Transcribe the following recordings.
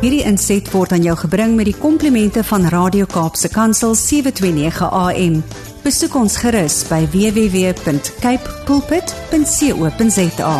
Hierdie inset word aan jou gebring met die komplimente van Radio Kaapse Kansel 729 AM. Besoek ons gerus by www.cape pulpit.co.za.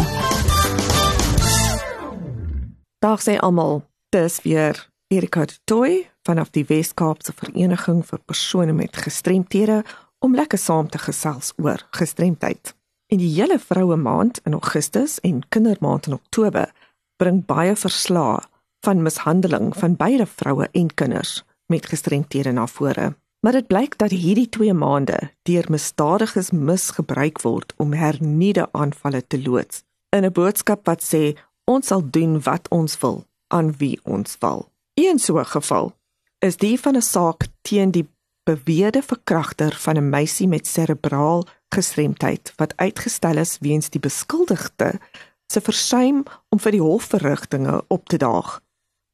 Dag sê almal, dis weer Erika Tooi vanaf die Wes-Kaapse Vereniging vir persone met gestremthede om lekker saam te gesels oor gestremdheid. In die hele vroue maand in Augustus en kindermaand in Oktober bring baie verslae van mishandeling van beide vroue en kinders met gestremthede na vore. Maar dit blyk dat hierdie 2 maande deur misdadiges misgebruik word om hernieude aanvalle te loods. In 'n boodskap wat sê ons sal doen wat ons wil aan wie ons wil. Een so 'n geval is die van 'n saak teen die beweerde verkragter van 'n meisie met serebraal gestremdheid wat uitgestel is weens die beskuldigde se versuim om vir die hofverrigtinge op te daag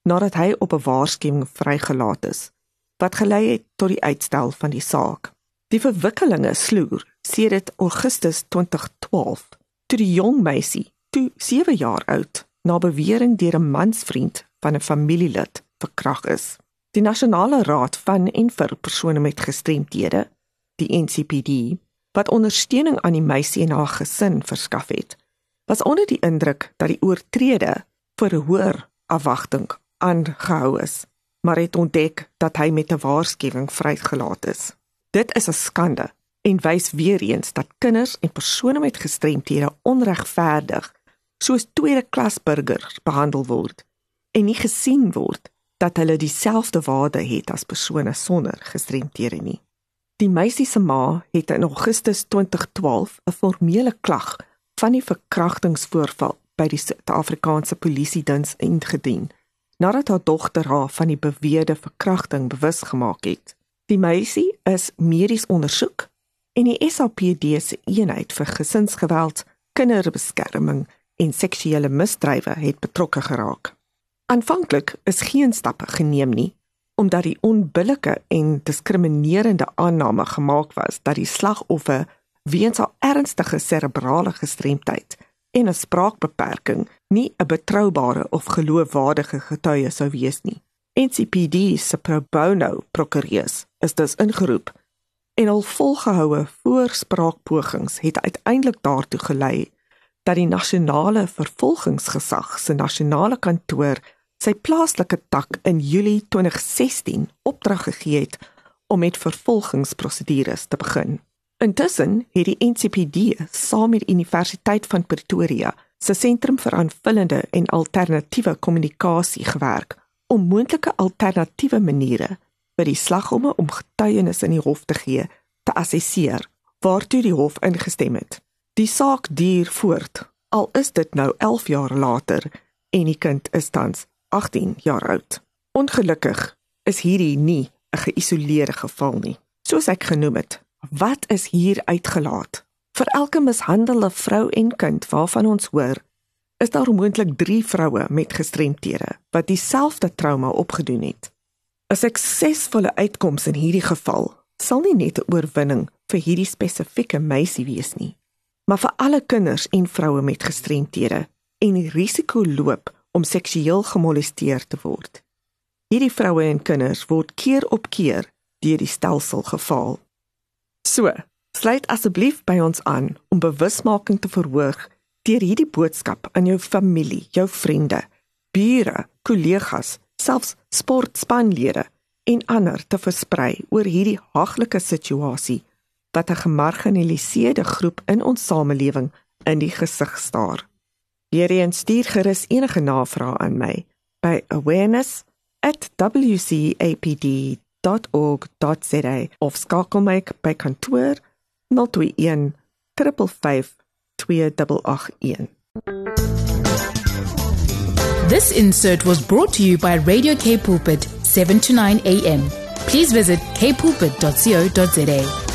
nadat hy op 'n waarskuwing vrygelaat is wat gelei het tot die uitstel van die saak. Die verwikkelinge sloer sedert Augustus 2012 toe die jong meisie, toe 7 jaar oud, na bewering deur 'n mansvriend van 'n familielid verkrag is. Die Nasionale Raad van en vir persone met gestremthede, die NCPD, wat ondersteuning aan die meisie en haar gesin verskaf het, was onder die indruk dat die oortrede hoër afwagting aangehou is, maar het ontdek dat hy met 'n waarskuwing vrygelaat is. Dit is 'n skande en wys weer eens dat kinders en persone met gestremthede onregverdig soos tweede klas burgers behandel word en nie gesien word dat hulle dieselfde waarde het as persone sonder gestremthede nie. Die meisie se ma het in Augustus 2012 'n formele klag van die verkrachtingsvoorval by die Suid-Afrikaanse Polisie Diens ingedien nadat haar dogter haar van die beweerde verkrachting bewus gemaak het. Die meisie is medies ondersoek en die SAPD se eenheid vir gesinsgeweld, kinderbeskerming en seksuele misdrywe het betrokke geraak. Aanvanklik is geen stappe geneem nie omdat die onbillike en diskriminerende aanname gemaak was dat die slagoffer weens haar ernstige serebrale gestremdheid en 'n spraakbeperking nie 'n betroubare of geloofwaardige getuie sou wees nie. NCPD se pro bono prokureurs is dus ingeroep en al volgehoue voorspraakpogings het uiteindelik daartoe gelei dat die nasionale vervolgingsgesag se nasionale kantoor sy plaaslike tak in Julie 2016 opdrag gegee het om met vervolgingsprosedures te begin. Intussen het die NCPD saam met die Universiteit van Pretoria se sentrum vir aanvullende en alternatiewe kommunikasie gewerk om moontlike alternatiewe maniere vir die slagoffer om getuienis in die hof te gee te assesseer waartoe die hof ingestem het. Die saak duur voort al is dit nou 11 jaar later en die kind is tans 18 jaar oud. Ongelukkig is hierdie nie 'n geïsoleerde geval nie. Soos ek genoem het, wat is hier uitgelaat? Vir elke mishandelde vrou en kind waarvan ons hoor, is daar moontlik 3 vroue met gestremthede wat dieselfde trauma opgedoen het. 'n Suksesvolle uitkoms in hierdie geval sal nie net 'n oorwinning vir hierdie spesifieke meisie wees nie, maar vir alle kinders en vroue met gestremthede en die risiko loop om seksueel gemolesteer te word. Hierdie vroue en kinders word keer op keer deur die stelsel gefaal. So, sluit asseblief by ons aan om bewusmaking te verhoog deur hierdie boodskap aan jou familie, jou vriende, bure, kollegas, selfs sportspanlede en ander te versprei oor hierdie haglike situasie wat 'n gemarginaliseerde groep in ons samelewing in die gesig staar. Hierheen stuur gerus enige navrae aan my by awareness@wcapd.org.za of skakel my by kantoor 021 355 2881. This insert was brought to you by Radio K Pulpit 7 to 9 a.m. Please visit kpulpit.co.za.